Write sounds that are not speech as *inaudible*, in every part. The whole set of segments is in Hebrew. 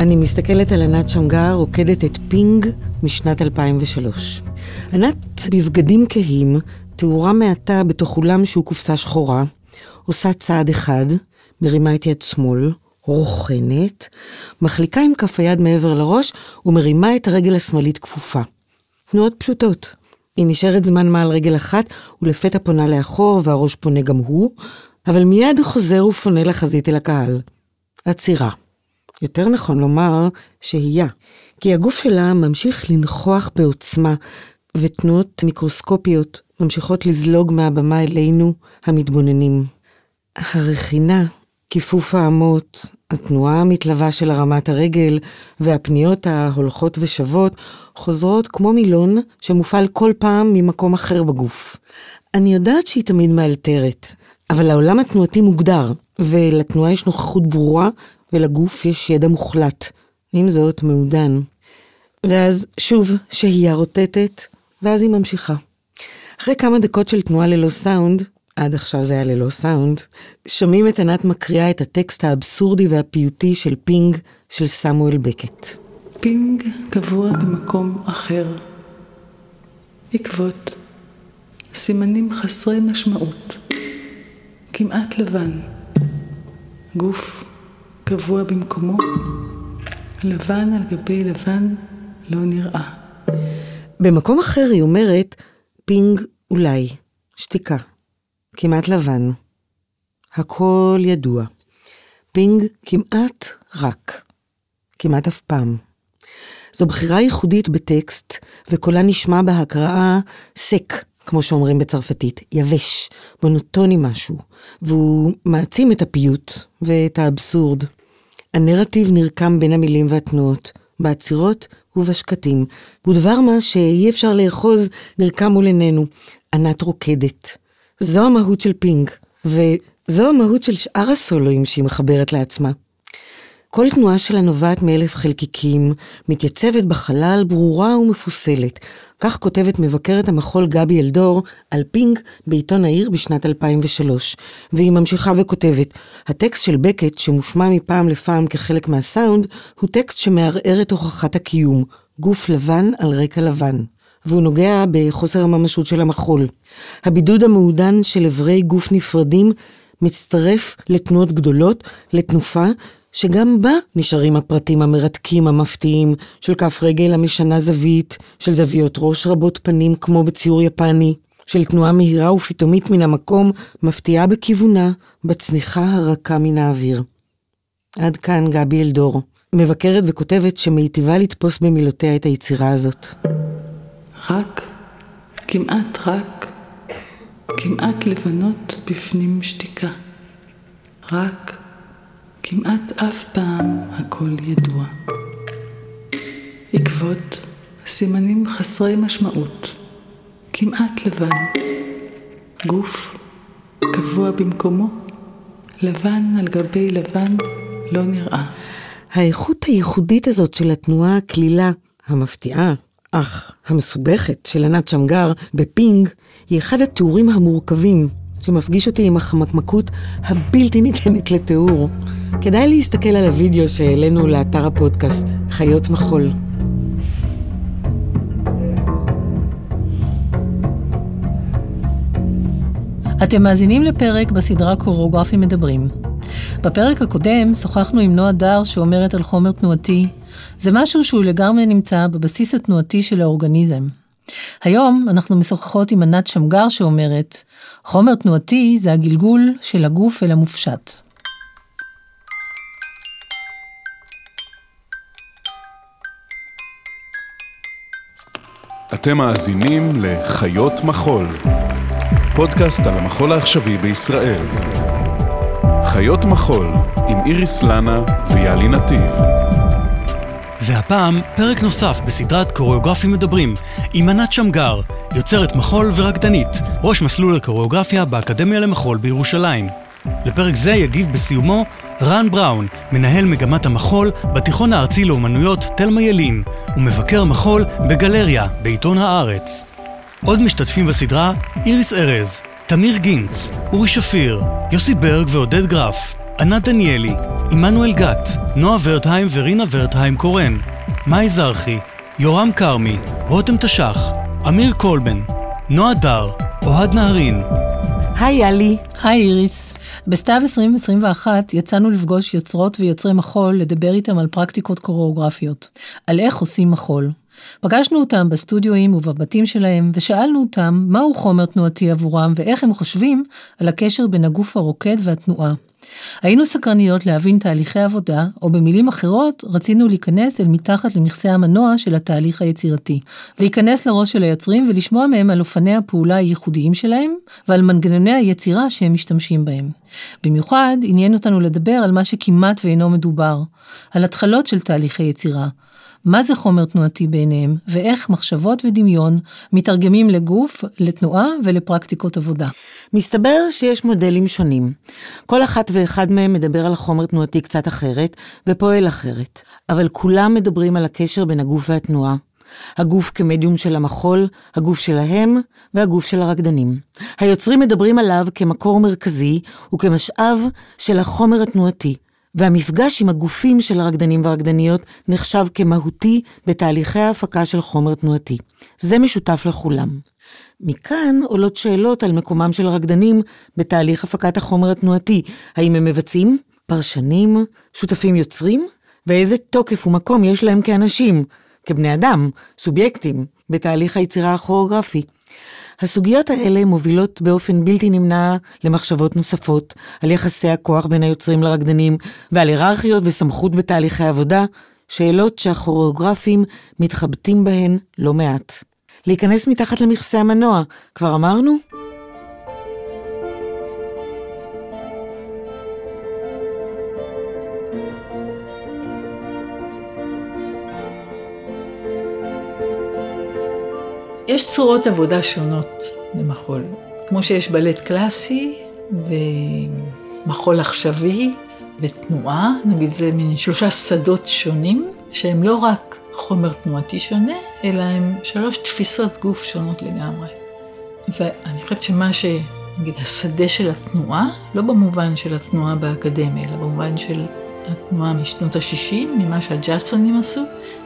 אני מסתכלת על ענת שמגר רוקדת את פינג משנת 2003. ענת בבגדים כהים, תאורה מעטה בתוך אולם שהוא קופסה שחורה, עושה צעד אחד, מרימה את יד שמאל, רוכנת, מחליקה עם כף היד מעבר לראש ומרימה את הרגל השמאלית כפופה. תנועות פשוטות. היא נשארת זמן מה על רגל אחת ולפתע פונה לאחור והראש פונה גם הוא, אבל מיד חוזר ופונה לחזית אל הקהל. עצירה. יותר נכון לומר שהייה, כי הגוף שלה ממשיך לנכוח בעוצמה, ותנועות מיקרוסקופיות ממשיכות לזלוג מהבמה אלינו, המתבוננים. הרכינה, כיפוף האמות, התנועה המתלווה של הרמת הרגל והפניות ההולכות ושוות חוזרות כמו מילון שמופעל כל פעם ממקום אחר בגוף. אני יודעת שהיא תמיד מאלתרת, אבל העולם התנועתי מוגדר, ולתנועה יש נוכחות ברורה ולגוף יש ידע מוחלט. עם זאת, מעודן. ואז שוב שהייה רוטטת, ואז היא ממשיכה. אחרי כמה דקות של תנועה ללא סאונד, עד עכשיו זה היה ללא סאונד, שומעים את ענת מקריאה את הטקסט האבסורדי והפיוטי של פינג של סמואל בקט. פינג קבוע במקום אחר. עקבות, סימנים חסרי משמעות, כמעט לבן, גוף קבוע במקומו, לבן על גבי לבן לא נראה. במקום אחר היא אומרת, פינג אולי, שתיקה, כמעט לבן. הכל ידוע. פינג כמעט רק, כמעט אף פעם. זו בחירה ייחודית בטקסט, וקולה נשמע בהקראה סק, כמו שאומרים בצרפתית, יבש, מונוטוני משהו, והוא מעצים את הפיוט ואת האבסורד. הנרטיב נרקם בין המילים והתנועות, בעצירות ובשקטים, ודבר מה שאי אפשר לאחוז נרקם מול עינינו, ענת רוקדת. זו המהות של פינג, וזו המהות של שאר הסולואים שהיא מחברת לעצמה. כל תנועה שלה נובעת מאלף חלקיקים, מתייצבת בחלל ברורה ומפוסלת. כך כותבת מבקרת המחול גבי אלדור על פינג בעיתון העיר בשנת 2003. והיא ממשיכה וכותבת, הטקסט של בקט, שמושמע מפעם לפעם כחלק מהסאונד, הוא טקסט שמערער את הוכחת הקיום, גוף לבן על רקע לבן. והוא נוגע בחוסר הממשות של המחול. הבידוד המעודן של אברי גוף נפרדים מצטרף לתנועות גדולות, לתנופה, שגם בה נשארים הפרטים המרתקים המפתיעים של כף רגל המשנה זווית, של זוויות ראש רבות פנים כמו בציור יפני, של תנועה מהירה ופתאומית מן המקום, מפתיעה בכיוונה, בצניחה הרכה מן האוויר. עד כאן גבי אלדור, מבקרת וכותבת שמיטיבה לתפוס במילותיה את היצירה הזאת. רק, כמעט רק, כמעט לבנות בפנים שתיקה. רק, כמעט אף פעם הכל ידוע. עקבות, סימנים חסרי משמעות, כמעט לבן. גוף, קבוע במקומו, לבן על גבי לבן לא נראה. האיכות הייחודית הזאת של התנועה הקלילה, המפתיעה, אך המסובכת של ענת שמגר בפינג, היא אחד התיאורים המורכבים שמפגיש אותי עם החמקמקות הבלתי ניתנת לתיאור. כדאי להסתכל על הוידאו שהעלינו לאתר הפודקאסט, חיות מחול. אתם מאזינים לפרק בסדרה קוריאוגרפים מדברים. בפרק הקודם שוחחנו עם נועה דר שאומרת על חומר תנועתי, זה משהו שהוא לגמרי נמצא בבסיס התנועתי של האורגניזם. היום אנחנו משוחחות עם ענת שמגר שאומרת, חומר תנועתי זה הגלגול של הגוף אל המופשט. אתם מאזינים לחיות מחול, פודקאסט על המחול העכשווי בישראל. חיות מחול עם איריס לנה ויאלי נתיב. והפעם פרק נוסף בסדרת קוריאוגרפים מדברים עם ענת שמגר, יוצרת מחול ורקדנית, ראש מסלול הקוריאוגרפיה באקדמיה למחול בירושלים. לפרק זה יגיב בסיומו רן בראון, מנהל מגמת המחול בתיכון הארצי לאומנויות תלמה ילין, ומבקר מחול בגלריה בעיתון הארץ. עוד משתתפים בסדרה איריס ארז, תמיר גינץ, אורי שפיר, יוסי ברג ועודד גרף, ענת דניאלי, עמנואל גת, נועה ורטהיים ורינה ורטהיים קורן, מאי זרחי, יורם כרמי, רותם תש"ח, אמיר קולבן, נועה דר, אוהד נהרין. היי יאלי. היי איריס. בסתיו 2021 יצאנו לפגוש יוצרות ויוצרי מחול לדבר איתם על פרקטיקות קוריאוגרפיות, על איך עושים מחול. פגשנו אותם בסטודיואים ובבתים שלהם, ושאלנו אותם מהו חומר תנועתי עבורם ואיך הם חושבים על הקשר בין הגוף הרוקד והתנועה. היינו סקרניות להבין תהליכי עבודה, או במילים אחרות, רצינו להיכנס אל מתחת למכסה המנוע של התהליך היצירתי. להיכנס לראש של היוצרים ולשמוע מהם על אופני הפעולה הייחודיים שלהם, ועל מנגנוני היצירה שהם משתמשים בהם. במיוחד, עניין אותנו לדבר על מה שכמעט ואינו מדובר, על התחלות של תהליכי יצירה. מה זה חומר תנועתי בעיניהם, ואיך מחשבות ודמיון מתרגמים לגוף, לתנועה ולפרקטיקות עבודה. מסתבר שיש מודלים שונים. כל אחת ואחד מהם מדבר על חומר תנועתי קצת אחרת, ופועל אחרת. אבל כולם מדברים על הקשר בין הגוף והתנועה. הגוף כמדיום של המחול, הגוף שלהם והגוף של הרקדנים. היוצרים מדברים עליו כמקור מרכזי וכמשאב של החומר התנועתי, והמפגש עם הגופים של הרקדנים והרקדניות נחשב כמהותי בתהליכי ההפקה של חומר תנועתי. זה משותף לכולם. מכאן עולות שאלות על מקומם של הרקדנים בתהליך הפקת החומר התנועתי. האם הם מבצעים, פרשנים, שותפים יוצרים? ואיזה תוקף ומקום יש להם כאנשים, כבני אדם, סובייקטים, בתהליך היצירה הכוריאוגרפי. הסוגיות האלה מובילות באופן בלתי נמנע למחשבות נוספות, על יחסי הכוח בין היוצרים לרקדנים, ועל היררכיות וסמכות בתהליכי עבודה, שאלות שהכוריאוגרפים מתחבטים בהן לא מעט. להיכנס מתחת למכסה המנוע, כבר אמרנו? יש צורות עבודה שונות למחול. כמו שיש בלט קלאסי ומחול עכשווי ותנועה, נגיד זה מין שלושה שדות שונים, שהם לא רק חומר תנועתי שונה, אלא הם שלוש תפיסות גוף שונות לגמרי. ואני חושבת שמה ש... נגיד, השדה של התנועה, לא במובן של התנועה באקדמיה, אלא במובן של התנועה משנות ה-60, ממה שהג'אסונים עשו,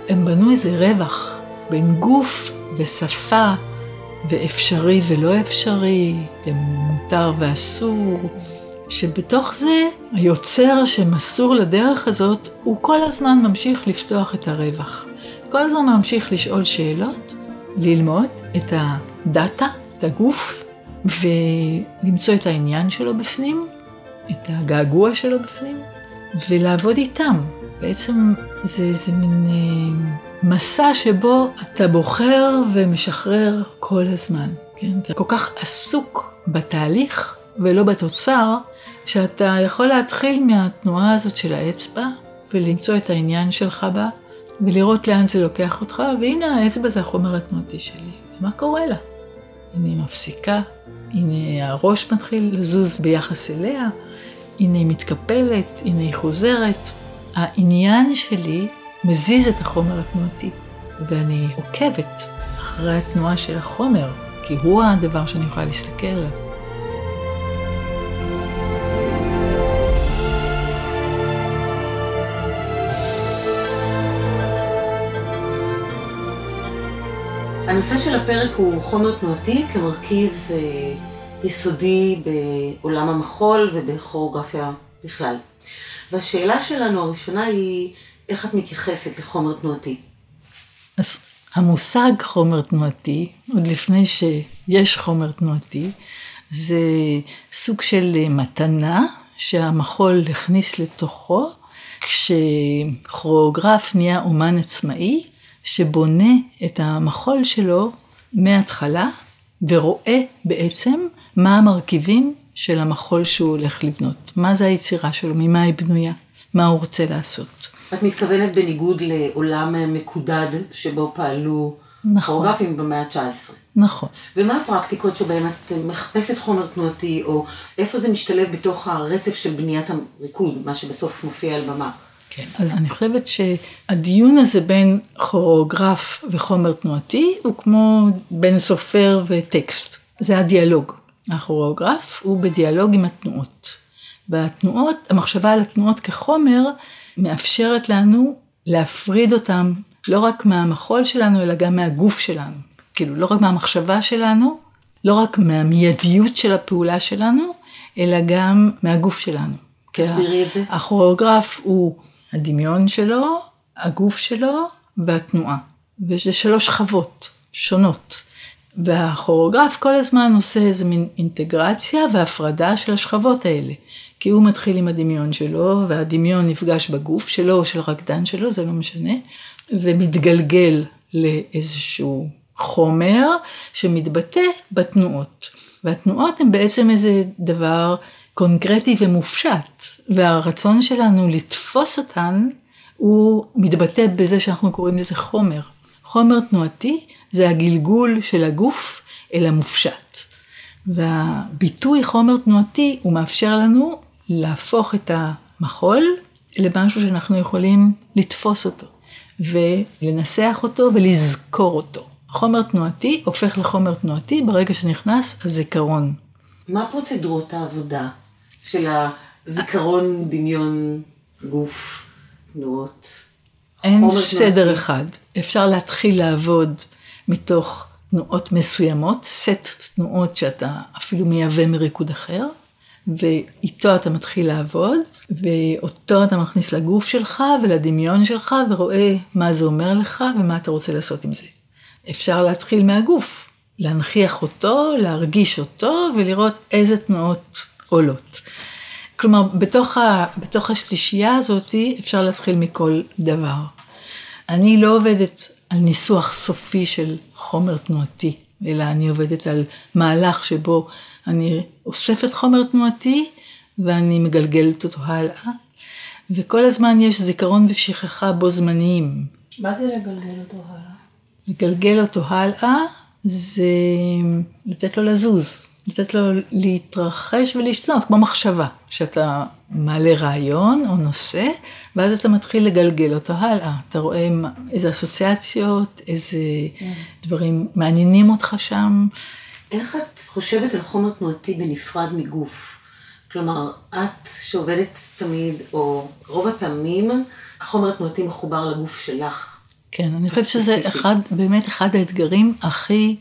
הם בנו איזה רווח בין גוף ושפה, ואפשרי ולא אפשרי, ומותר ואסור, שבתוך זה היוצר שמסור לדרך הזאת, הוא כל הזמן ממשיך לפתוח את הרווח. כל הזמן ממשיך לשאול שאלות, ללמוד את הדאטה, את הגוף, ולמצוא את העניין שלו בפנים, את הגעגוע שלו בפנים, ולעבוד איתם. בעצם זה, זה מין אה, מסע שבו אתה בוחר ומשחרר כל הזמן, כן? אתה כל כך עסוק בתהליך ולא בתוצר, שאתה יכול להתחיל מהתנועה הזאת של האצבע ולמצוא את העניין שלך בה, ולראות לאן זה לוקח אותך, והנה האצבע זה החומר התנועתי שלי, ומה קורה לה? הנה היא מפסיקה, הנה הראש מתחיל לזוז ביחס אליה, הנה היא מתקפלת, הנה היא חוזרת. העניין שלי מזיז את החומר התנועתי, ואני עוקבת אחרי התנועה של החומר, כי הוא הדבר שאני יכולה להסתכל עליו. הנושא של הפרק הוא חומר תנועתי כמרכיב אה, יסודי בעולם המחול ובכוריאוגרפיה בכלל. והשאלה שלנו הראשונה היא, איך את מתייחסת לחומר תנועתי? אז המושג חומר תנועתי, עוד לפני שיש חומר תנועתי, זה סוג של מתנה שהמחול הכניס לתוכו, כשכוריאוגרף נהיה אומן עצמאי, שבונה את המחול שלו מההתחלה, ורואה בעצם מה המרכיבים של המחול שהוא הולך לבנות. מה זה היצירה שלו, ממה היא בנויה, מה הוא רוצה לעשות. את מתכוונת בניגוד לעולם מקודד שבו פעלו נכון. כוריאוגרפים במאה ה-19. נכון. ומה הפרקטיקות שבהן את מחפשת חומר תנועתי, או איפה זה משתלב בתוך הרצף של בניית הריקוד, מה שבסוף מופיע על במה? כן, אז אני חושבת שהדיון הזה בין כוריאוגרף וחומר תנועתי הוא כמו בין סופר וטקסט. זה הדיאלוג. הכוריאוגרף הוא בדיאלוג עם התנועות. והתנועות, המחשבה על התנועות כחומר, מאפשרת לנו להפריד אותם לא רק מהמחול שלנו, אלא גם מהגוף שלנו. כאילו, לא רק מהמחשבה שלנו, לא רק מהמיידיות של הפעולה שלנו, אלא גם מהגוף שלנו. תסבירי את זה. הכוריאוגרף הוא הדמיון שלו, הגוף שלו והתנועה. וזה שלוש שכבות שונות. והכוריאוגרף כל הזמן עושה איזה מין אינטגרציה והפרדה של השכבות האלה. כי הוא מתחיל עם הדמיון שלו, והדמיון נפגש בגוף שלו או של הרקדן שלו, זה לא משנה, ומתגלגל לאיזשהו חומר שמתבטא בתנועות. והתנועות הן בעצם איזה דבר קונקרטי ומופשט, והרצון שלנו לתפוס אותן, הוא מתבטא בזה שאנחנו קוראים לזה חומר. חומר תנועתי זה הגלגול של הגוף אל המופשט. והביטוי חומר תנועתי הוא מאפשר לנו להפוך את המחול למשהו שאנחנו יכולים לתפוס אותו ולנסח אותו ולזכור אותו. חומר תנועתי הופך לחומר תנועתי ברגע שנכנס הזיכרון. מה פרוצדורות העבודה של הזיכרון, דמיון, גוף, תנועות? אין סדר? אחד. אפשר להתחיל לעבוד מתוך תנועות מסוימות, סט תנועות שאתה אפילו מייבא מריקוד אחר, ואיתו אתה מתחיל לעבוד, ואותו אתה מכניס לגוף שלך ולדמיון שלך, ורואה מה זה אומר לך ומה אתה רוצה לעשות עם זה. אפשר להתחיל מהגוף, להנכיח אותו, להרגיש אותו, ולראות איזה תנועות עולות. כלומר, בתוך, ה, בתוך השלישייה הזאת אפשר להתחיל מכל דבר. אני לא עובדת על ניסוח סופי של חומר תנועתי, אלא אני עובדת על מהלך שבו אני אוספת חומר תנועתי ואני מגלגלת אותו הלאה, וכל הזמן יש זיכרון ושכחה בו זמניים. מה זה לגלגל אותו הלאה? לגלגל אותו הלאה זה לתת לו לזוז, לתת לו להתרחש ולהשתנות, כמו מחשבה, שאתה מעלה רעיון או נושא, ואז אתה מתחיל לגלגל אותו הלאה. אתה רואה איזה אסוציאציות, איזה דברים מעניינים אותך שם. איך את חושבת על חומר תנועתי בנפרד מגוף? כלומר, את שעובדת תמיד, או רוב הפעמים, החומר התנועתי מחובר לגוף שלך. כן, אני חושבת שזה. אחד, באמת אחד האתגרים הכי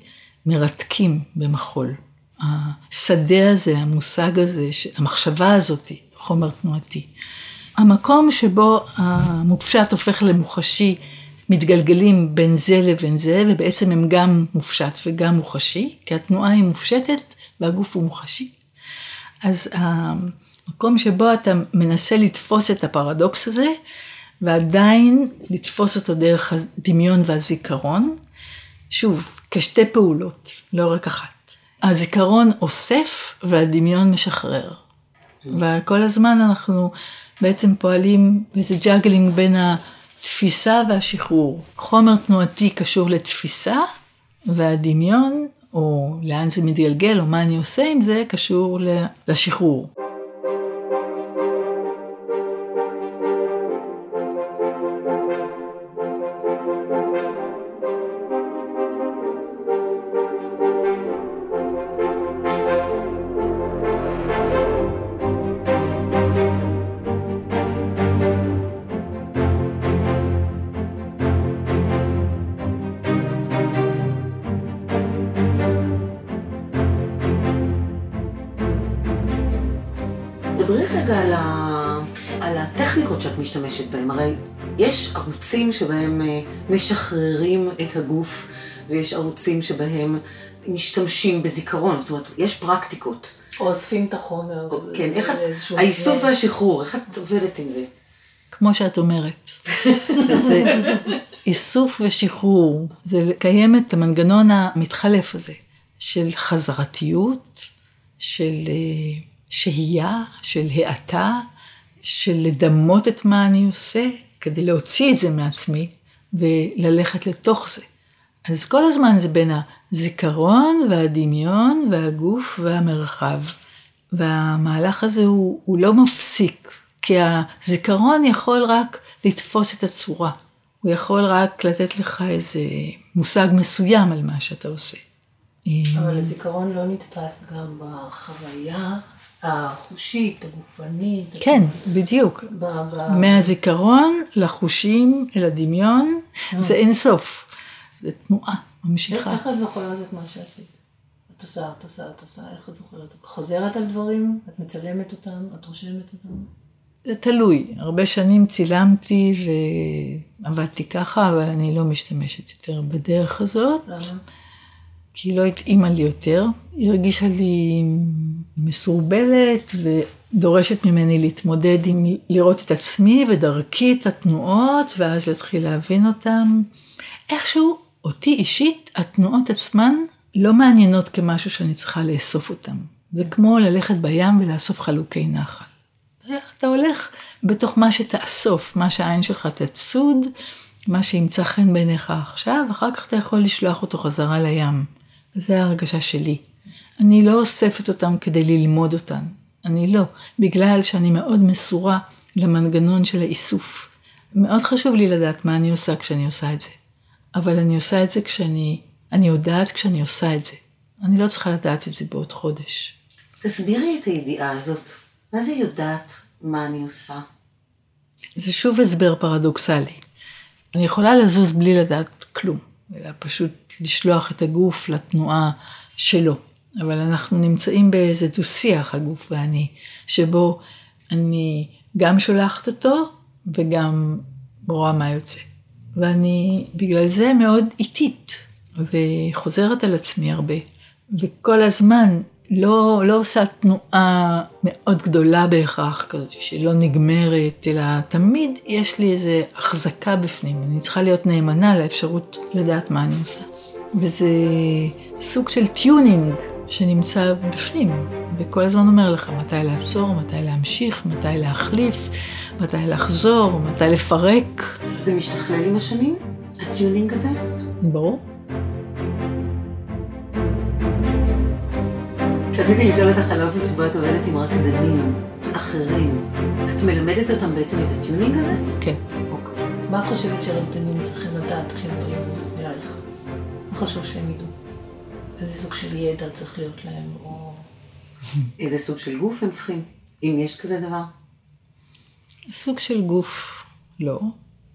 מרתקים במחול. השדה הזה, המושג הזה, המחשבה הזאת, חומר תנועתי. המקום שבו המופשט הופך למוחשי, מתגלגלים בין זה לבין זה, ובעצם הם גם מופשט וגם מוחשי, כי התנועה היא מופשטת והגוף הוא מוחשי. אז המקום שבו אתה מנסה לתפוס את הפרדוקס הזה, ועדיין לתפוס אותו דרך הדמיון והזיכרון, שוב, כשתי פעולות, לא רק אחת. הזיכרון אוסף והדמיון משחרר. וכל הזמן אנחנו בעצם פועלים באיזה juggling בין התפיסה והשחרור. חומר תנועתי קשור לתפיסה, והדמיון, או לאן זה מתגלגל, או מה אני עושה עם זה, קשור לשחרור. ערוצים שבהם אה, משחררים את הגוף, ויש ערוצים שבהם משתמשים בזיכרון. זאת אומרת, יש פרקטיקות. אוספים את החומר. כן, איך את... האיסוף. והשחרור, איך את עובדת עם זה? כמו שאת אומרת. *laughs* זה איסוף ושחרור, זה לקיים את המנגנון המתחלף הזה, של חזרתיות, של אה, שהייה, של האטה, של לדמות את מה אני עושה, כדי להוציא את זה מעצמי וללכת לתוך זה. אז כל הזמן זה בין הזיכרון והדמיון והגוף והמרחב. והמהלך הזה הוא, הוא לא מפסיק, כי הזיכרון יכול רק לתפוס את הצורה. הוא יכול רק לתת לך איזה מושג מסוים על מה שאתה עושה. אבל הזיכרון לא נתפס גם בחוויה החושית, הגופנית. כן, בדיוק. ב- ב- מהזיכרון לחושים, אל הדמיון, זה אין סוף. זה תנועה ממשיכה. איך את זוכרת את מה שעשית? את עושה, את עושה, את עושה, איך את זוכרת? את חוזרת על דברים? את מצלמת אותם? את רושמת אותם? זה תלוי. הרבה שנים צילמתי ועבדתי ככה, אבל אני לא משתמשת יותר בדרך הזאת, למה? כי היא לא התאימה לי יותר. היא הרגישה לי מסורבלת ודורשת ממני להתמודד עם לראות את עצמי ודרכי את התנועות, ואז להתחיל להבין אותן. איכשהו, אותי אישית, התנועות עצמן לא מעניינות כמשהו שאני צריכה לאסוף אותן. זה כמו ללכת בים ולאסוף חלוקי נחל. אתה הולך בתוך מה שתאסוף, מה שהעין שלך תצוד, מה שימצא חן בעיניך עכשיו, אחר כך אתה יכול לשלוח אותו חזרה לים. זה ההרגשה שלי. אני לא אוספת אותם כדי ללמוד אותם. אני לא, בגלל שאני מאוד מסורה למנגנון של האיסוף. מאוד חשוב לי לדעת מה אני עושה כשאני עושה את זה. אבל אני עושה את זה כשאני, אני יודעת כשאני עושה את זה. אני לא צריכה לדעת את זה בעוד חודש. תסבירי את הידיעה הזאת. מה זה יודעת מה אני עושה? זה שוב הסבר פרדוקסלי. אני יכולה לזוז בלי לדעת כלום, אלא פשוט לשלוח את הגוף לתנועה שלו. אבל אנחנו נמצאים באיזה דו-שיח, הגוף ואני, שבו אני גם שולחת אותו וגם רואה מה יוצא. ואני בגלל זה מאוד איטית, וחוזרת על עצמי הרבה. וכל הזמן לא, לא עושה תנועה מאוד גדולה בהכרח כזאת, שלא נגמרת, אלא תמיד יש לי איזו החזקה בפנים. אני צריכה להיות נאמנה לאפשרות לדעת מה אני עושה. וזה סוג של tuning שנמצא בפנים, וכל הזמן אומר לך מתי לעצור, מתי להמשיך, מתי להחליף, מתי לחזור, מתי לפרק. זה משתכלל עם השנים? ה tuning הזה? ברור. רציתי לשאול אותך על האופן שבו את עובדת עם רקדנים אחרים. את מלמדת אותם בעצם את הטיונינג הזה? כן. אוקיי. מה את חושבת שרקדנים צריכים לדעת כשהם באים אלייך? מה חשוב שהם ידעו? איזה סוג של ידע צריך להיות להם, או... איזה סוג של גוף הם צריכים? אם יש כזה דבר? סוג של גוף, לא.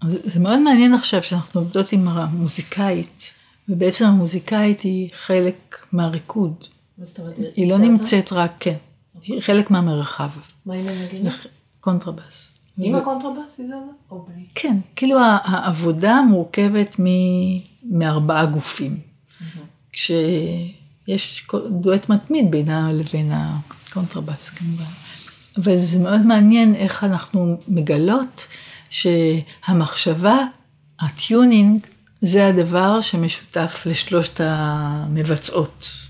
זה מאוד מעניין עכשיו שאנחנו עובדות עם המוזיקאית, ובעצם המוזיקאית היא חלק מהריקוד. מה זאת אומרת? היא לא נמצאת רק, כן, היא חלק מהמרחב. מה היא מנגנת? קונטרבאס. עם הקונטרבאס היא זזה? או בלי? כן, כאילו העבודה מורכבת מארבעה גופים. כשיש דואט מתמיד בינה לבין הקונטרבאס כמובן. אבל זה מאוד מעניין איך אנחנו מגלות שהמחשבה, הטיונינג, זה הדבר שמשותף לשלושת המבצעות.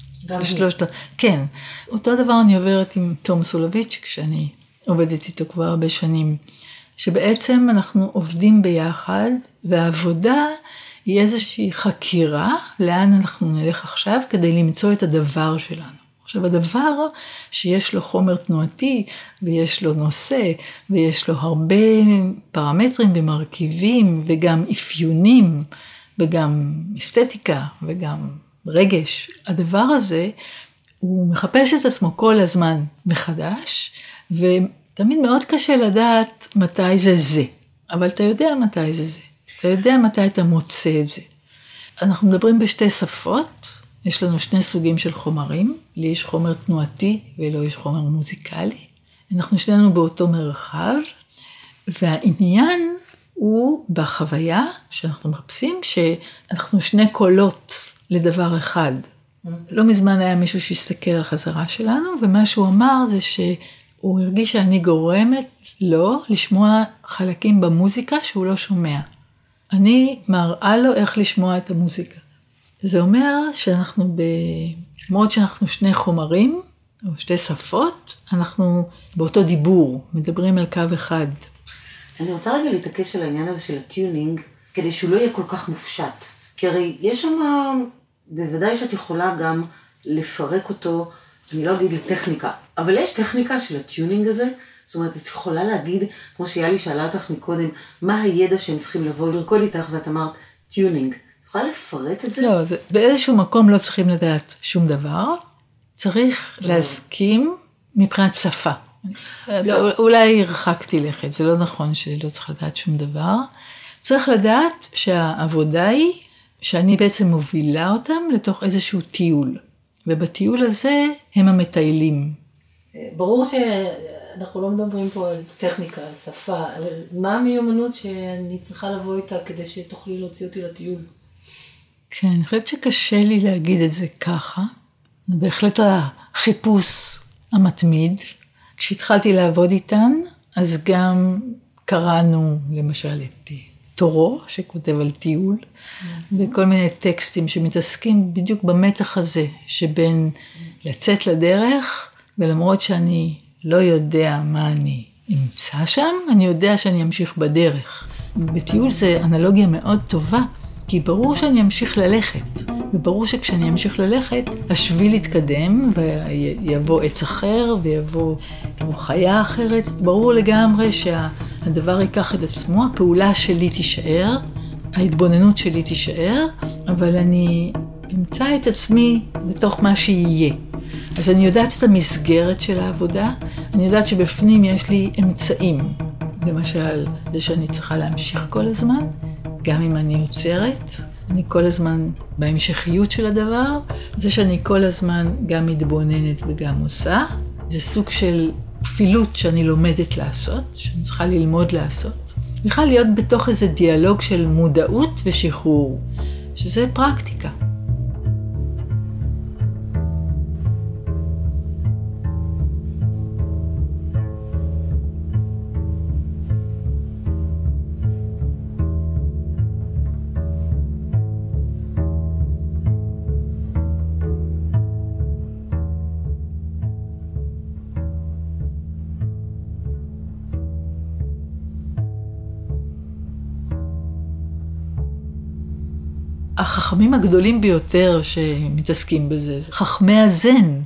ה... כן. אותו דבר אני עוברת עם תום סולוביץ', כשאני עובדת איתו כבר הרבה שנים. שבעצם אנחנו עובדים ביחד, והעבודה היא איזושהי חקירה לאן אנחנו נלך עכשיו כדי למצוא את הדבר שלנו. עכשיו הדבר שיש לו חומר תנועתי ויש לו נושא ויש לו הרבה פרמטרים ומרכיבים וגם אפיונים וגם אסתטיקה וגם רגש, הדבר הזה הוא מחפש את עצמו כל הזמן מחדש ותמיד מאוד קשה לדעת מתי זה זה, אבל אתה יודע מתי זה זה, אתה יודע מתי אתה מוצא את זה. אנחנו מדברים בשתי שפות, יש לנו שני סוגים של חומרים, לי יש חומר תנועתי ולו יש חומר מוזיקלי. אנחנו שנינו באותו מרחב, והעניין הוא בחוויה שאנחנו מחפשים, שאנחנו שני קולות לדבר אחד. לא מזמן היה מישהו שהסתכל על החזרה שלנו, ומה שהוא אמר זה שהוא הרגיש שאני גורמת לו לשמוע חלקים במוזיקה שהוא לא שומע. אני מראה לו איך לשמוע את המוזיקה. זה אומר שאנחנו, ב... למרות שאנחנו שני חומרים, או שתי שפות, אנחנו באותו דיבור, מדברים על קו אחד. אני רוצה רגע להתעקש על העניין הזה של ה tuning, כדי שהוא לא יהיה כל כך מופשט. כי הרי יש שם, בוודאי שאת יכולה גם לפרק אותו, אני לא אגיד לטכניקה, אבל יש טכניקה של ה tuning הזה. זאת אומרת, את יכולה להגיד, כמו שיאלי שאלה אותך מקודם, מה הידע שהם צריכים לבוא לרקוד איתך, ואת אמרת, tuning. את יכולה לפרט את זה? לא, זה, באיזשהו מקום לא צריכים לדעת שום דבר, צריך להסכים מבחינת שפה. לא. אולי הרחקתי לכת, זה לא נכון שלא צריך לדעת שום דבר. צריך לדעת שהעבודה היא שאני בעצם מובילה אותם לתוך איזשהו טיול. ובטיול הזה הם המטיילים. ברור שאנחנו לא מדברים פה על טכניקה, על שפה, אבל מה המיומנות שאני צריכה לבוא איתה כדי שתוכלי להוציא אותי לטיול? כן, אני חושבת שקשה לי להגיד את זה ככה. זה בהחלט החיפוש המתמיד. כשהתחלתי לעבוד איתן, אז גם קראנו למשל את תורו, שכותב על טיול, וכל מיני טקסטים שמתעסקים בדיוק במתח הזה, שבין לצאת לדרך, ולמרות שאני לא יודע מה אני אמצא שם, אני יודע שאני אמשיך בדרך. בטיול זה אנלוגיה מאוד טובה, כי ברור שאני אמשיך ללכת, וברור שכשאני אמשיך ללכת, השביל יתקדם, ויבוא עץ אחר, ויבוא חיה אחרת. ברור לגמרי שהדבר ייקח את עצמו, הפעולה שלי תישאר, ההתבוננות שלי תישאר, אבל אני אמצא את עצמי בתוך מה שיהיה. אז אני יודעת את המסגרת של העבודה, אני יודעת שבפנים יש לי אמצעים. למשל, זה שאני צריכה להמשיך כל הזמן, גם אם אני עוצרת, אני כל הזמן בהמשכיות של הדבר, זה שאני כל הזמן גם מתבוננת וגם עושה, זה סוג של כפילות שאני לומדת לעשות, שאני צריכה ללמוד לעשות. בכלל להיות בתוך איזה דיאלוג של מודעות ושחרור, שזה פרקטיקה. החכמים הגדולים ביותר שמתעסקים בזה, זה חכמי הזן.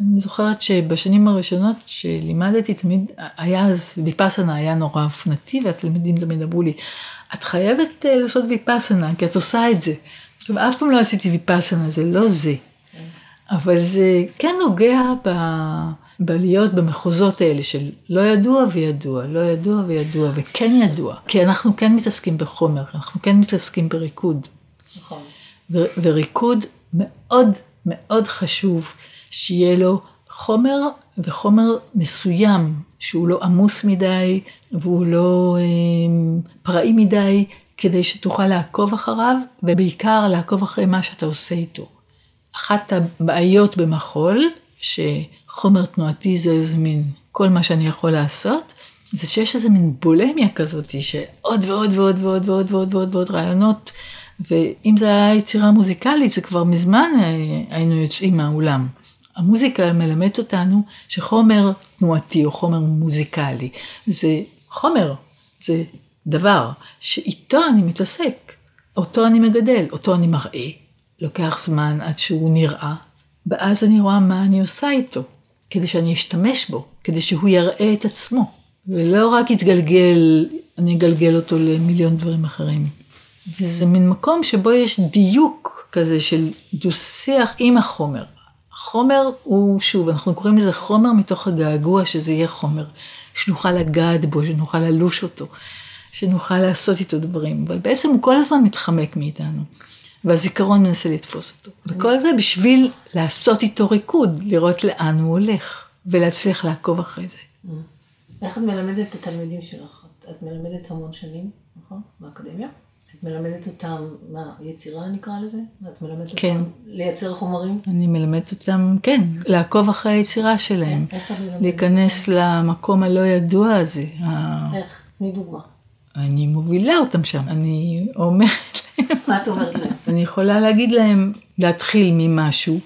אני זוכרת שבשנים הראשונות שלימדתי, תמיד היה אז, ויפאסנה היה נורא אופנתי, והתלמידים תמיד אמרו לי, את חייבת אה, לעשות ויפאסנה, כי את עושה את זה. עכשיו, אף פעם לא עשיתי ויפאסנה, זה לא זה. אבל זה כן נוגע ב... בלהיות במחוזות האלה של לא ידוע וידוע, לא ידוע וידוע, וכן ידוע. כי אנחנו כן מתעסקים בחומר, אנחנו כן מתעסקים בריקוד. נכון. וריקוד מאוד מאוד חשוב שיהיה לו חומר וחומר מסוים, שהוא לא עמוס מדי והוא לא אה, פראי מדי, כדי שתוכל לעקוב אחריו, ובעיקר לעקוב אחרי מה שאתה עושה איתו. אחת הבעיות במחול, שחומר תנועתי זה איזה מין כל מה שאני יכול לעשות, זה שיש איזה מין בולמיה כזאת, שעוד ועוד ועוד ועוד ועוד ועוד ועוד ועוד רעיונות ואם זה היה יצירה מוזיקלית, זה כבר מזמן אה, היינו יוצאים מהאולם. המוזיקה מלמדת אותנו שחומר תנועתי או חומר מוזיקלי זה חומר, זה דבר שאיתו אני מתעסק, אותו אני מגדל, אותו אני מראה, לוקח זמן עד שהוא נראה, ואז אני רואה מה אני עושה איתו, כדי שאני אשתמש בו, כדי שהוא יראה את עצמו, ולא רק יתגלגל, אני אגלגל אותו למיליון דברים אחרים. וזה מין מקום שבו יש דיוק כזה של דו-שיח עם החומר. החומר הוא, שוב, אנחנו קוראים לזה חומר מתוך הגעגוע שזה יהיה חומר, שנוכל לגעת בו, שנוכל ללוש אותו, שנוכל לעשות איתו דברים, אבל בעצם הוא כל הזמן מתחמק מאיתנו, והזיכרון מנסה לתפוס אותו. וכל זה בשביל לעשות איתו ריקוד, לראות לאן הוא הולך, ולהצליח לעקוב אחרי זה. איך את מלמדת את התלמידים שלך? את מלמדת המון שנים, נכון? באקדמיה? מלמדת אותם, מה, יצירה נקרא לזה? את מלמדת כן. אותם לייצר חומרים? אני מלמדת אותם, כן, לעקוב אחרי היצירה שלהם. איך את מלמדת להיכנס למקום הלא ידוע הזה. איך? תני דוגמה. אני מובילה אותם שם, אני אומרת להם, מה את אומרת להם? אני יכולה להגיד להם להתחיל ממשהו.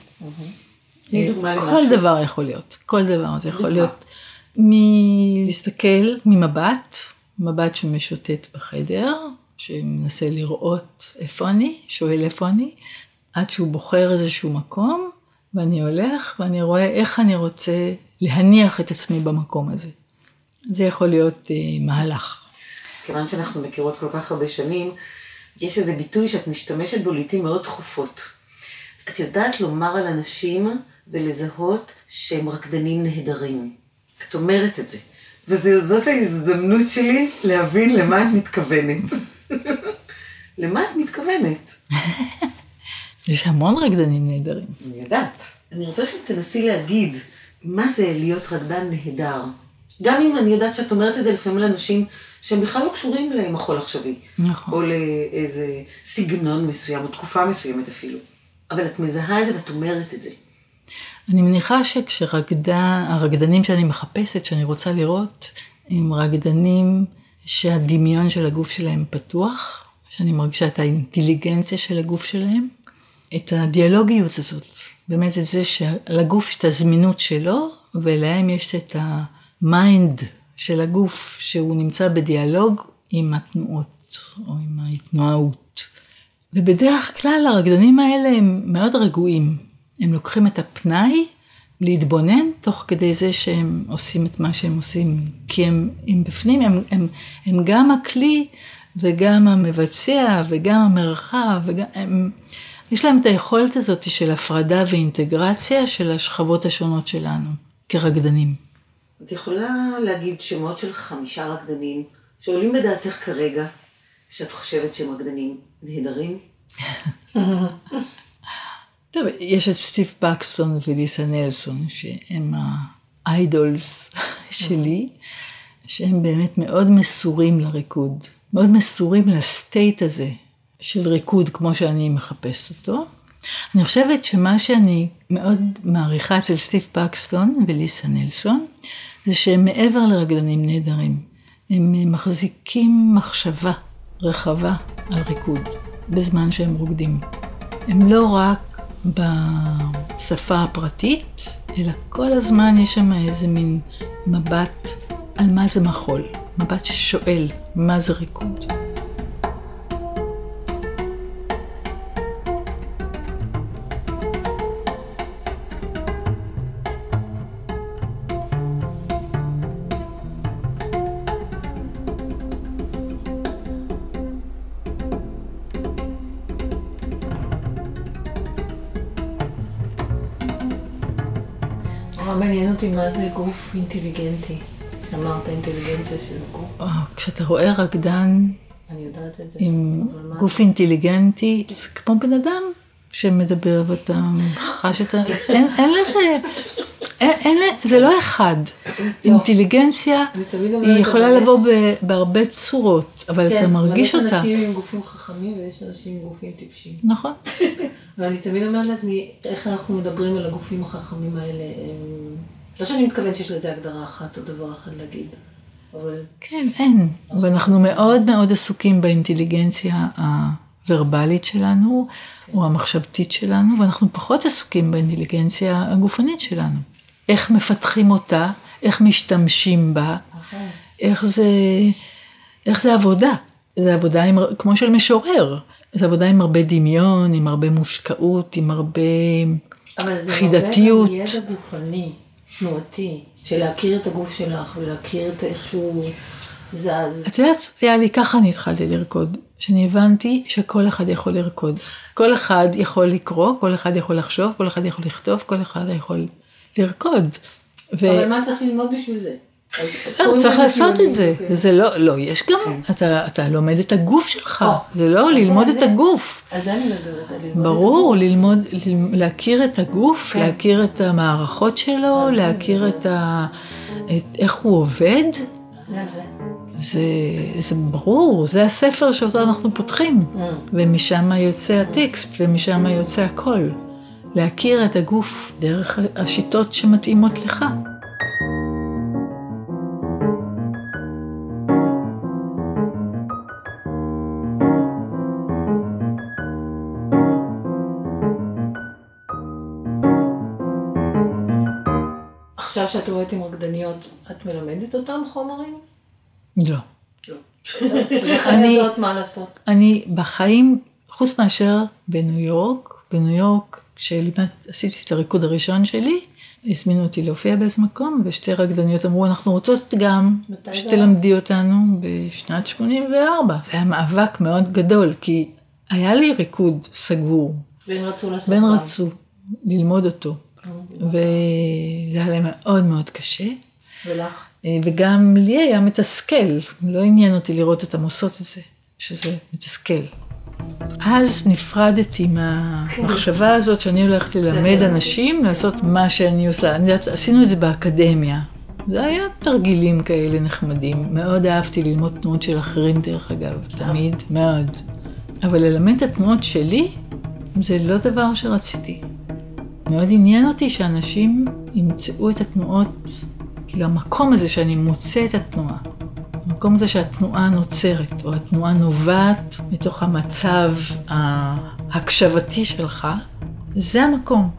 תני דוגמה כל. דבר יכול להיות, כל דבר, זה יכול. להיות מלהסתכל ממבט, מבט שמשוטט בחדר, שמנסה לראות איפה אני, שואל איפה אני, עד שהוא בוחר איזשהו מקום, ואני הולך ואני רואה איך אני רוצה להניח את עצמי במקום הזה. זה יכול להיות אה, מהלך. כיוון שאנחנו מכירות כל כך הרבה שנים, יש איזה ביטוי שאת משתמשת בו לעיתים מאוד תכופות. את יודעת לומר על אנשים ולזהות שהם רקדנים נהדרים. את אומרת את זה. וזאת ההזדמנות שלי להבין למה את מתכוונת. *laughs* למה את מתכוונת? *laughs* יש המון רקדנים נהדרים. אני יודעת. אני רוצה שתנסי להגיד מה זה להיות רקדן נהדר. גם אם אני יודעת שאת אומרת את זה לפעמים לאנשים שהם בכלל לא קשורים למחול עכשווי. נכון. או לאיזה סגנון מסוים, או תקופה מסוימת אפילו. אבל את מזהה את זה ואת אומרת את זה. אני מניחה שכשרקדה, הרקדנים שאני מחפשת, שאני רוצה לראות, הם רקדנים שהדמיון של הגוף שלהם פתוח, שאני מרגישה את האינטליגנציה של הגוף שלהם, את הדיאלוגיות הזאת, באמת את זה שלגוף יש את הזמינות שלו, ולהם יש את ה mind של הגוף, שהוא נמצא בדיאלוג עם התנועות, או עם ההתנועות. ובדרך כלל הרקדנים האלה הם מאוד רגועים. הם לוקחים את הפנאי להתבונן תוך כדי זה שהם עושים את מה שהם עושים. כי הם, הם בפנים, הם, הם, הם גם הכלי וגם המבצע וגם המרחב, וגם, הם, יש להם את היכולת הזאת של הפרדה ואינטגרציה של השכבות השונות שלנו כרקדנים. את יכולה להגיד שמות של חמישה רקדנים שעולים בדעתך כרגע, שאת חושבת שהם רקדנים נהדרים? *laughs* טוב, יש את סטיב פקסטון וליסה נלסון, שהם האיידולס שלי, שהם באמת מאוד מסורים לריקוד, מאוד מסורים לסטייט הזה של ריקוד כמו שאני מחפשת אותו. אני חושבת שמה שאני מאוד מעריכה אצל סטיב פקסטון וליסה נלסון, זה שהם מעבר לרקדנים נהדרים. הם מחזיקים מחשבה רחבה על ריקוד בזמן שהם רוקדים. הם לא רק בשפה הפרטית, אלא כל הזמן יש שם איזה מין מבט על מה זה מחול, מבט ששואל מה זה ריקוד. אותי מה זה גוף אינטליגנטי. אמרת אינטליגנציה של הגוף. אה, כשאתה רואה רקדן. עם אבל גוף אינטליגנטי, זה כמו בן אדם שמדבר ואתה חש את ה... אין, לזה... אין, זה לא אחד. אינטליגנציה תמיד אומרת, היא יכולה אבל לבוא בהרבה צורות, אבל כן, אתה מרגיש אבל אותה. יש אנשים עם גופים חכמים ויש אנשים עם גופים טיפשים. נכון. *laughs* ואני תמיד אומרת לעצמי, איך אנחנו מדברים על הגופים החכמים האלה. לא שאני מתכוונת שיש לזה הגדרה אחת או דבר אחד להגיד, אבל כן, אין. ואנחנו מאוד מאוד עסוקים באינטליגנציה הוורבלית שלנו, או המחשבתית שלנו, ואנחנו פחות עסוקים באינטליגנציה הגופנית שלנו. איך מפתחים אותה, איך משתמשים בה, איך זה, איך זה עבודה. זה עבודה עם, כמו של משורר. זה עבודה עם הרבה דמיון, עם הרבה מושקעות, עם הרבה אבל זה חידתיות. הרבה גם ידע גופני, תנועתי, של להכיר את הגוף שלך ולהכיר את איך שהוא זז. את יודעת, היה לי, ככה אני התחלתי לרקוד, שאני הבנתי שכל אחד יכול לרקוד. כל אחד יכול לקרוא, כל אחד יכול לחשוב, כל אחד יכול לכתוב, כל אחד יכול לרקוד. ו... אבל מה צריך ללמוד בשביל זה? לא, צריך לעשות את זה. אוקיי. זה לא, לא, יש גם, אתה, אתה לומד את הגוף שלך, זה לא ללמוד את הגוף. על זה אני מדברת, על ללמוד את ברור, הגוף. ללמוד, ל- להכיר את הגוף, כן. להכיר את המערכות שלו, להכיר את איך הוא עובד. זה זה. זה, זה ברור, זה הספר שאותו אנחנו פותחים, ומשם יוצא הטקסט, ומשם יוצא הכל. להכיר את הגוף דרך השיטות שמתאימות לך. עכשיו שאת עובדת עם רקדניות, את מלמדת אותם חומרים? לא. לא. לכן אני- יודעות מה לעשות. אני בחיים, חוץ מאשר בניו יורק, בניו יורק, כשעשיתי את הריקוד הראשון שלי, הזמינו אותי להופיע באיזה מקום, ושתי רקדניות אמרו, אנחנו רוצות גם שתלמדי אותנו בשנת 84. זה היה מאבק מאוד גדול, כי היה לי ריקוד סגור, והם רצו לעשות והן גם. רצו ללמוד אותו. וזה היה להם מאוד מאוד קשה. ולך? אה, וגם לי היה מתסכל, לא עניין אותי לראות אותם עושות את זה, שזה מתסכל. אז נפרדתי מהמחשבה הזאת שאני הולכת ללמד אנשים לעשות מה שאני עושה. אני יודעת, עשינו את זה באקדמיה. זה היה תרגילים כאלה נחמדים. מאוד אהבתי ללמוד תנועות של אחרים, דרך אגב, תמיד, מאוד. אבל ללמד את התנועות שלי, זה לא דבר שרציתי. מאוד עניין אותי שאנשים ימצאו את התנועות, כאילו המקום הזה שאני מוצא את התנועה. המקום הזה שהתנועה נוצרת, או התנועה נובעת מתוך המצב ההקשבתי שלך, זה המקום.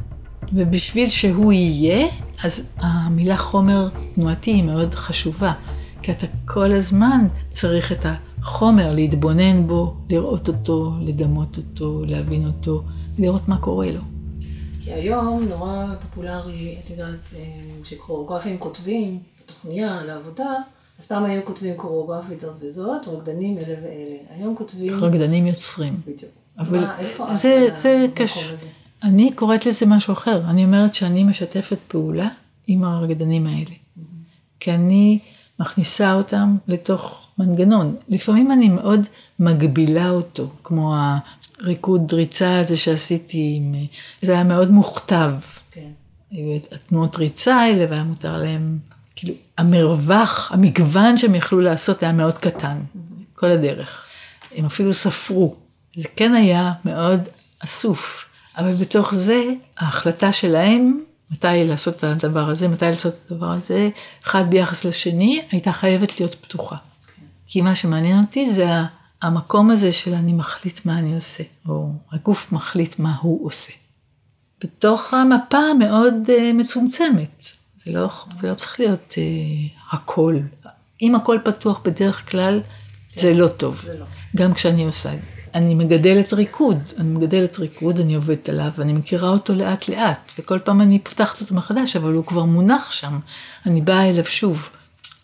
ובשביל שהוא יהיה, אז המילה חומר תנועתי היא מאוד חשובה. כי אתה כל הזמן צריך את החומר, להתבונן בו, לראות אותו, לדמות אותו, להבין אותו, לראות מה קורה לו. כי היום נורא פופולרי, את יודעת, אה, שקוריאוגרפים כותבים תוכניה לעבודה, אז פעם היו כותבים קוריאוגרפית זאת וזאת, רקדנים אלה ואלה. היום כותבים... רקדנים יוצרים. בדיוק. אבל מה, איפה זה, זה קשור. אני קוראת לזה משהו אחר. אני אומרת שאני משתפת פעולה עם הרקדנים האלה. כי אני מכניסה אותם לתוך מנגנון. לפעמים אני מאוד מגבילה אותו, כמו הריקוד ריצה הזה שעשיתי, עם, זה היה מאוד מוכתב. כן. היו התנועות ריצה האלה, והיה מותר להם, כאילו, המרווח, המגוון שהם יכלו לעשות היה מאוד קטן, כל הדרך. הם אפילו ספרו. זה כן היה מאוד אסוף, אבל בתוך זה, ההחלטה שלהם, מתי לעשות את הדבר הזה, מתי לעשות את הדבר הזה, אחד ביחס לשני, הייתה חייבת להיות פתוחה. כי מה שמעניין אותי זה המקום הזה של אני מחליט מה אני עושה, או הגוף מחליט מה הוא עושה. בתוך המפה המאוד uh, מצומצמת. זה לא, זה לא צריך להיות uh, הכל. אם הכל פתוח בדרך כלל, זה לא טוב. זה לא. גם כשאני עושה את זה. אני מגדלת ריקוד, אני מגדלת ריקוד, אני עובדת עליו, ואני מכירה אותו לאט לאט, וכל פעם אני פותחת אותו מחדש, אבל הוא כבר מונח שם, אני באה אליו שוב.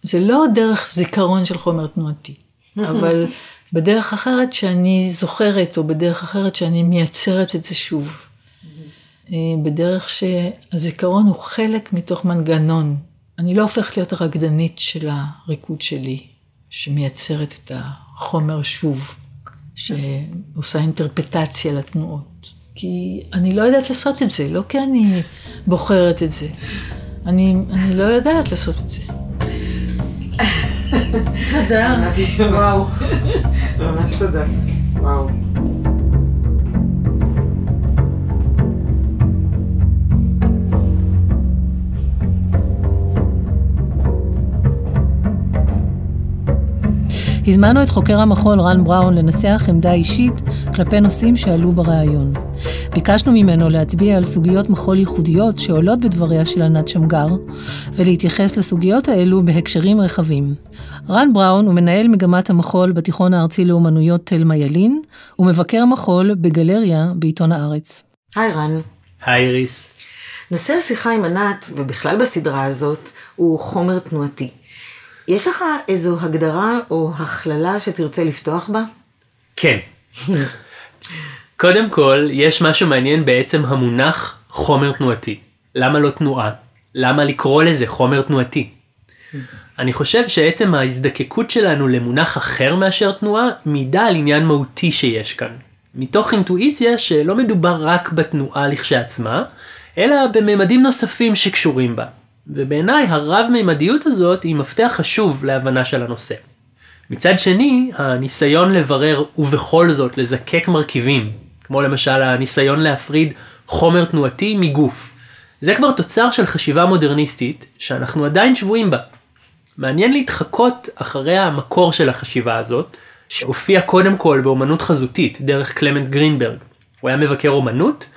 זה לא דרך זיכרון של חומר תנועתי, אבל בדרך אחרת שאני זוכרת, או בדרך אחרת שאני מייצרת את זה שוב. אה, בדרך שהזיכרון הוא חלק מתוך מנגנון. אני לא הופכת להיות הרקדנית של הריקוד שלי, שמייצרת את החומר שוב, שעושה אינטרפטציה לתנועות. כי אני לא יודעת לעשות את זה, לא כי אני בוחרת את זה. אני, אני לא יודעת לעשות את זה. תודה. וואו. ממש תודה. וואו. הזמנו את חוקר המחול רן בראון לנסח עמדה אישית כלפי נושאים שעלו בריאיון. ביקשנו ממנו להצביע על סוגיות מחול ייחודיות שעולות בדבריה של ענת שמגר, ולהתייחס לסוגיות האלו בהקשרים רחבים. רן בראון הוא מנהל מגמת המחול בתיכון הארצי לאומנויות תלמה ילין, ומבקר מחול בגלריה בעיתון הארץ. היי רן. היי איריס. נושא השיחה עם ענת, ובכלל בסדרה הזאת, הוא חומר תנועתי. יש לך איזו הגדרה או הכללה שתרצה לפתוח בה? כן. קודם כל, יש משהו מעניין בעצם המונח חומר תנועתי. למה לא תנועה? למה לקרוא לזה חומר תנועתי? אני חושב שעצם ההזדקקות שלנו למונח אחר מאשר תנועה, מעידה על עניין מהותי שיש כאן. מתוך אינטואיציה שלא מדובר רק בתנועה לכשעצמה, אלא בממדים נוספים שקשורים בה. ובעיניי הרב-ממדיות הזאת היא מפתח חשוב להבנה של הנושא. מצד שני, הניסיון לברר ובכל זאת לזקק מרכיבים, כמו למשל הניסיון להפריד חומר תנועתי מגוף, זה כבר תוצר של חשיבה מודרניסטית שאנחנו עדיין שבויים בה. מעניין להתחקות אחרי המקור של החשיבה הזאת, שהופיע קודם כל באומנות חזותית דרך קלמנט גרינברג. הוא היה מבקר אומנות,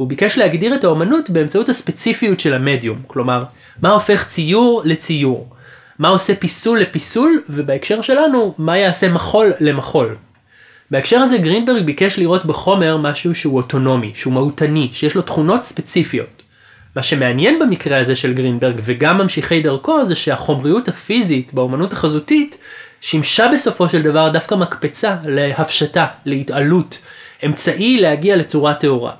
והוא ביקש להגדיר את האומנות באמצעות הספציפיות של המדיום, כלומר, מה הופך ציור לציור, מה עושה פיסול לפיסול, ובהקשר שלנו, מה יעשה מחול למחול. בהקשר הזה גרינברג ביקש לראות בחומר משהו שהוא אוטונומי, שהוא מהותני, שיש לו תכונות ספציפיות. מה שמעניין במקרה הזה של גרינברג וגם ממשיכי דרכו זה שהחומריות הפיזית באומנות החזותית שימשה בסופו של דבר דווקא מקפצה להפשטה, להתעלות, אמצעי להגיע לצורה טהורה.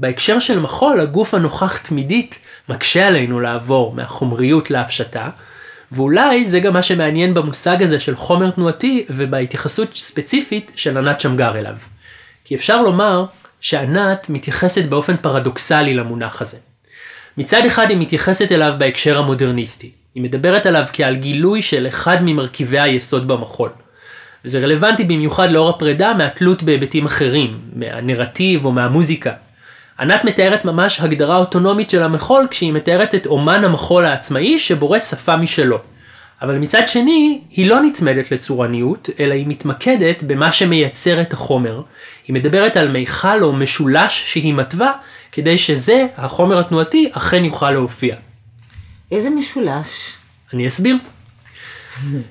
בהקשר של מחול, הגוף הנוכח תמידית מקשה עלינו לעבור מהחומריות להפשטה, ואולי זה גם מה שמעניין במושג הזה של חומר תנועתי ובהתייחסות ספציפית של ענת שמגר אליו. כי אפשר לומר שענת מתייחסת באופן פרדוקסלי למונח הזה. מצד אחד היא מתייחסת אליו בהקשר המודרניסטי. היא מדברת עליו כעל גילוי של אחד ממרכיבי היסוד במחול. זה רלוונטי במיוחד לאור הפרידה מהתלות בהיבטים אחרים, מהנרטיב או מהמוזיקה. ענת מתארת ממש הגדרה אוטונומית של המחול כשהיא מתארת את אומן המחול העצמאי שבורא שפה משלו. אבל מצד שני, היא לא נצמדת לצורניות, אלא היא מתמקדת במה שמייצר את החומר. היא מדברת על מיכל או משולש שהיא מתווה, כדי שזה, החומר התנועתי, אכן יוכל להופיע. איזה משולש? אני אסביר.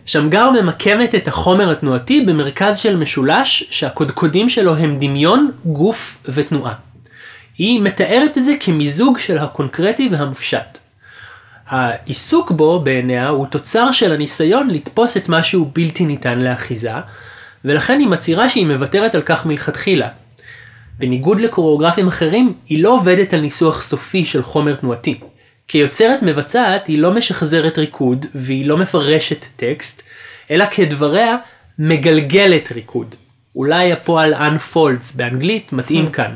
שמגר ממקמת את החומר התנועתי במרכז של משולש שהקודקודים שלו הם דמיון, גוף ותנועה. היא מתארת את זה כמיזוג של הקונקרטי והמופשט. העיסוק בו בעיניה הוא תוצר של הניסיון לתפוס את מה שהוא בלתי ניתן לאחיזה, ולכן היא מצהירה שהיא מוותרת על כך מלכתחילה. בניגוד לקוריאוגרפים אחרים, היא לא עובדת על ניסוח סופי של חומר תנועתי. כיוצרת מבצעת היא לא משחזרת ריקוד והיא לא מפרשת טקסט, אלא כדבריה מגלגלת ריקוד. אולי הפועל unfolds באנגלית מתאים hmm. כאן.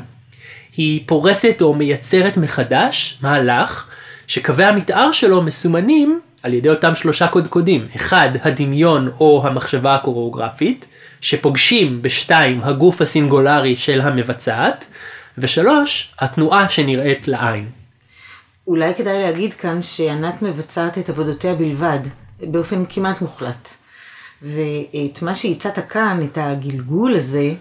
היא פורסת או מייצרת מחדש מהלך שקווי המתאר שלו מסומנים על ידי אותם שלושה קודקודים. אחד, הדמיון או המחשבה הקוריאוגרפית, שפוגשים בשתיים, הגוף הסינגולרי של המבצעת, ושלוש, התנועה שנראית לעין. אולי כדאי להגיד כאן שענת מבצעת את עבודותיה בלבד, באופן כמעט מוחלט. ואת מה שהצעת כאן, את הגלגול הזה,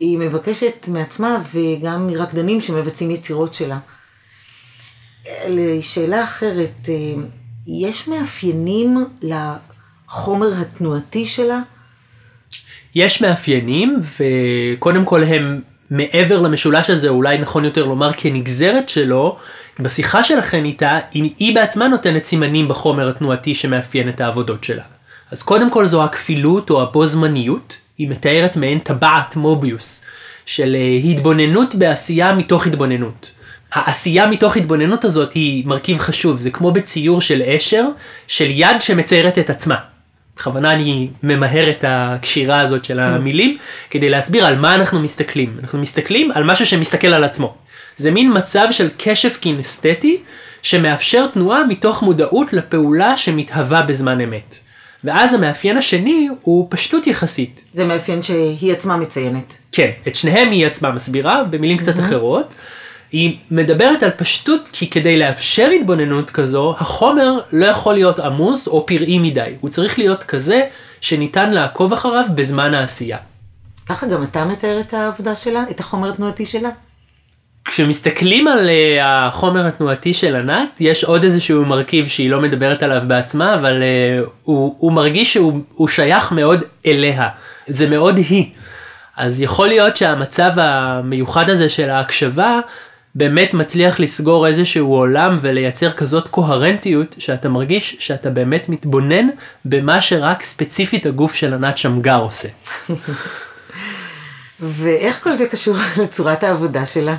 היא מבקשת מעצמה וגם מרקדנים שמבצעים יצירות שלה. לשאלה אחרת, יש מאפיינים לחומר התנועתי שלה? יש מאפיינים, וקודם כל הם מעבר למשולש הזה, אולי נכון יותר לומר כנגזרת שלו, בשיחה שלכן איתה, היא, היא בעצמה נותנת סימנים בחומר התנועתי שמאפיין את העבודות שלה. אז קודם כל זו הכפילות או הבו זמניות, היא מתארת מעין טבעת מוביוס של אה, התבוננות בעשייה מתוך התבוננות. העשייה מתוך התבוננות הזאת היא מרכיב חשוב, זה כמו בציור של אשר, של יד שמציירת את עצמה. בכוונה אני ממהר את הקשירה הזאת של המילים, כדי להסביר על מה אנחנו מסתכלים. אנחנו מסתכלים על משהו שמסתכל על עצמו. זה מין מצב של קשב קינסתטי, שמאפשר תנועה מתוך מודעות לפעולה שמתהווה בזמן אמת. ואז המאפיין השני הוא פשטות יחסית. זה מאפיין שהיא עצמה מציינת. כן, את שניהם היא עצמה מסבירה, במילים קצת mm-hmm. אחרות. היא מדברת על פשטות כי כדי לאפשר התבוננות כזו, החומר לא יכול להיות עמוס או פראי מדי. הוא צריך להיות כזה שניתן לעקוב אחריו בזמן העשייה. ככה גם אתה מתאר את העבודה שלה? את החומר התנועתי שלה? כשמסתכלים על uh, החומר התנועתי של ענת, יש עוד איזשהו מרכיב שהיא לא מדברת עליו בעצמה, אבל uh, הוא, הוא מרגיש שהוא שייך מאוד אליה. זה מאוד היא. אז יכול להיות שהמצב המיוחד הזה של ההקשבה באמת מצליח לסגור איזשהו עולם ולייצר כזאת קוהרנטיות שאתה מרגיש שאתה באמת מתבונן במה שרק ספציפית הגוף של ענת שמגר עושה. *laughs* ואיך כל זה קשור לצורת העבודה שלה?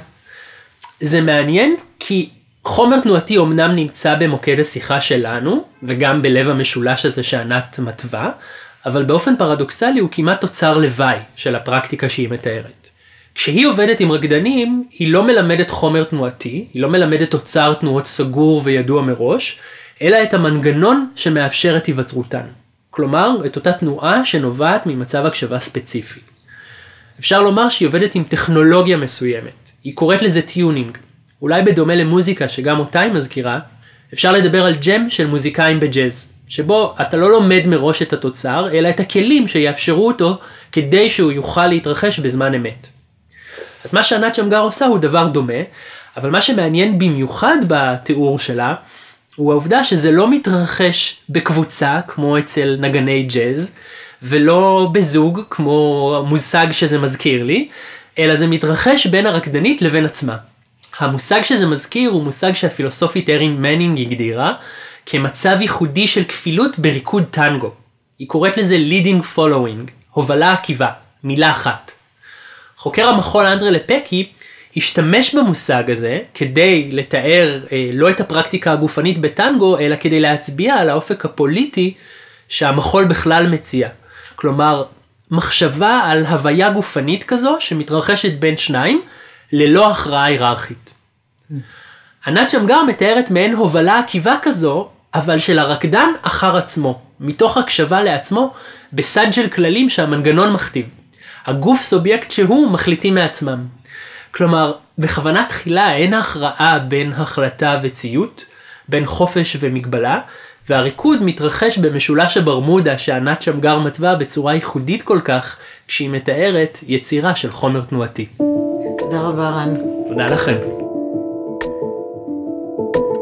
זה מעניין כי חומר תנועתי אמנם נמצא במוקד השיחה שלנו וגם בלב המשולש הזה שענת מתווה, אבל באופן פרדוקסלי הוא כמעט תוצר לוואי של הפרקטיקה שהיא מתארת. כשהיא עובדת עם רקדנים, היא לא מלמדת חומר תנועתי, היא לא מלמדת תוצר תנועות סגור וידוע מראש, אלא את המנגנון שמאפשר את היווצרותן. כלומר, את אותה תנועה שנובעת ממצב הקשבה ספציפי. אפשר לומר שהיא עובדת עם טכנולוגיה מסוימת. היא קוראת לזה tuning. אולי בדומה למוזיקה שגם אותה היא מזכירה, אפשר לדבר על ג'ם של מוזיקאים בג'אז, שבו אתה לא לומד מראש את התוצר, אלא את הכלים שיאפשרו אותו כדי שהוא יוכל להתרחש בזמן אמת. אז מה שענת שמגר עושה הוא דבר דומה, אבל מה שמעניין במיוחד בתיאור שלה, הוא העובדה שזה לא מתרחש בקבוצה כמו אצל נגני ג'אז, ולא בזוג כמו המושג שזה מזכיר לי, אלא זה מתרחש בין הרקדנית לבין עצמה. המושג שזה מזכיר הוא מושג שהפילוסופית ארין מנינג הגדירה כמצב ייחודי של כפילות בריקוד טנגו. היא קוראת לזה leading following, הובלה עקיבה, מילה אחת. חוקר המחול אנדרה לפקי השתמש במושג הזה כדי לתאר אה, לא את הפרקטיקה הגופנית בטנגו, אלא כדי להצביע על האופק הפוליטי שהמחול בכלל מציע. כלומר, מחשבה על הוויה גופנית כזו שמתרחשת בין שניים, ללא הכרעה היררכית. ענת שמגר מתארת מעין הובלה עקיבה כזו, אבל של הרקדן אחר עצמו, מתוך הקשבה לעצמו, בסד של כללים שהמנגנון מכתיב. הגוף סובייקט שהוא מחליטים מעצמם. כלומר, בכוונה תחילה אין הכרעה בין החלטה וציות, בין חופש ומגבלה, והריקוד מתרחש במשולש הברמודה שענת שמגר מתווה בצורה ייחודית כל כך, כשהיא מתארת יצירה של חומר תנועתי. תודה רבה, רן. תודה לכם.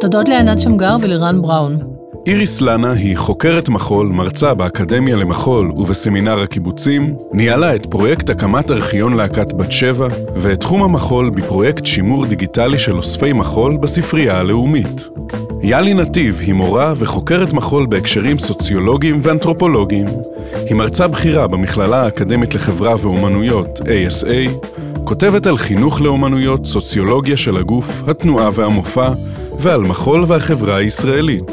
תודות לענת שמגר ולרן בראון. איריס לנה היא חוקרת מחול, מרצה באקדמיה למחול ובסמינר הקיבוצים, ניהלה את פרויקט הקמת ארכיון להקת בת שבע, ואת תחום המחול בפרויקט שימור דיגיטלי של אוספי מחול בספרייה הלאומית. יאלי נתיב היא מורה וחוקרת מחול בהקשרים סוציולוגיים ואנתרופולוגיים. היא מרצה בכירה במכללה האקדמית לחברה ואומנויות, ASA, כותבת על חינוך לאומנויות, סוציולוגיה של הגוף, התנועה והמופע, ועל מחול והחברה הישראלית.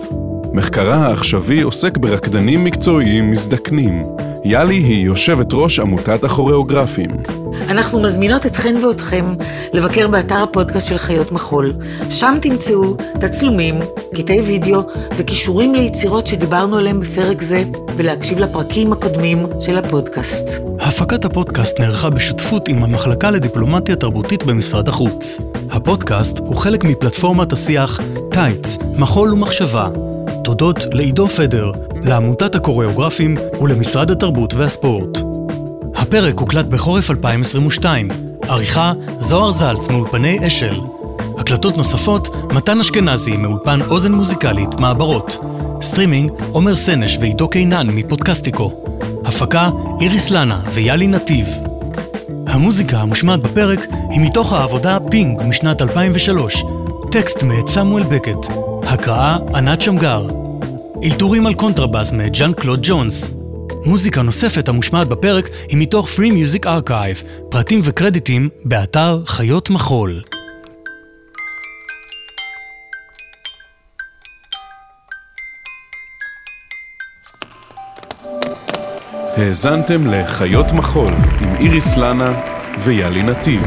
מחקרה העכשווי עוסק ברקדנים מקצועיים מזדקנים. יאלי היא יושבת ראש עמותת הכוריאוגרפים. אנחנו מזמינות אתכן ואתכם לבקר באתר הפודקאסט של חיות מחול. שם תמצאו תצלומים, קטעי וידאו וקישורים ליצירות שדיברנו עליהם בפרק זה, ולהקשיב לפרקים הקודמים של הפודקאסט. הפקת הפודקאסט נערכה בשותפות עם המחלקה לדיפלומטיה תרבותית במשרד החוץ. הפודקאסט הוא חלק מפלטפורמת השיח טייץ, מחול ומחשבה. תודות לעידו פדר, לעמותת הקוריאוגרפים ולמשרד התרבות והספורט. הפרק הוקלט בחורף 2022. עריכה זוהר זלץ מאולפני אשל. הקלטות נוספות מתן אשכנזי מאולפן אוזן מוזיקלית מעברות. סטרימינג עומר סנש ועידו קינן מפודקסטיקו. הפקה איריס לנה ויאלי נתיב. המוזיקה המושמעת בפרק היא מתוך העבודה פינג משנת 2003. טקסט מאת סמואל בקט. הקראה ענת שמגר. אלתורים על קונטרבאס מאת ז'אן קלוד ג'ונס. מוזיקה נוספת המושמעת בפרק היא מתוך Free Music Archive, פרטים וקרדיטים באתר חיות מחול. האזנתם לחיות מחול עם איריס לנה ויאלי נתיב.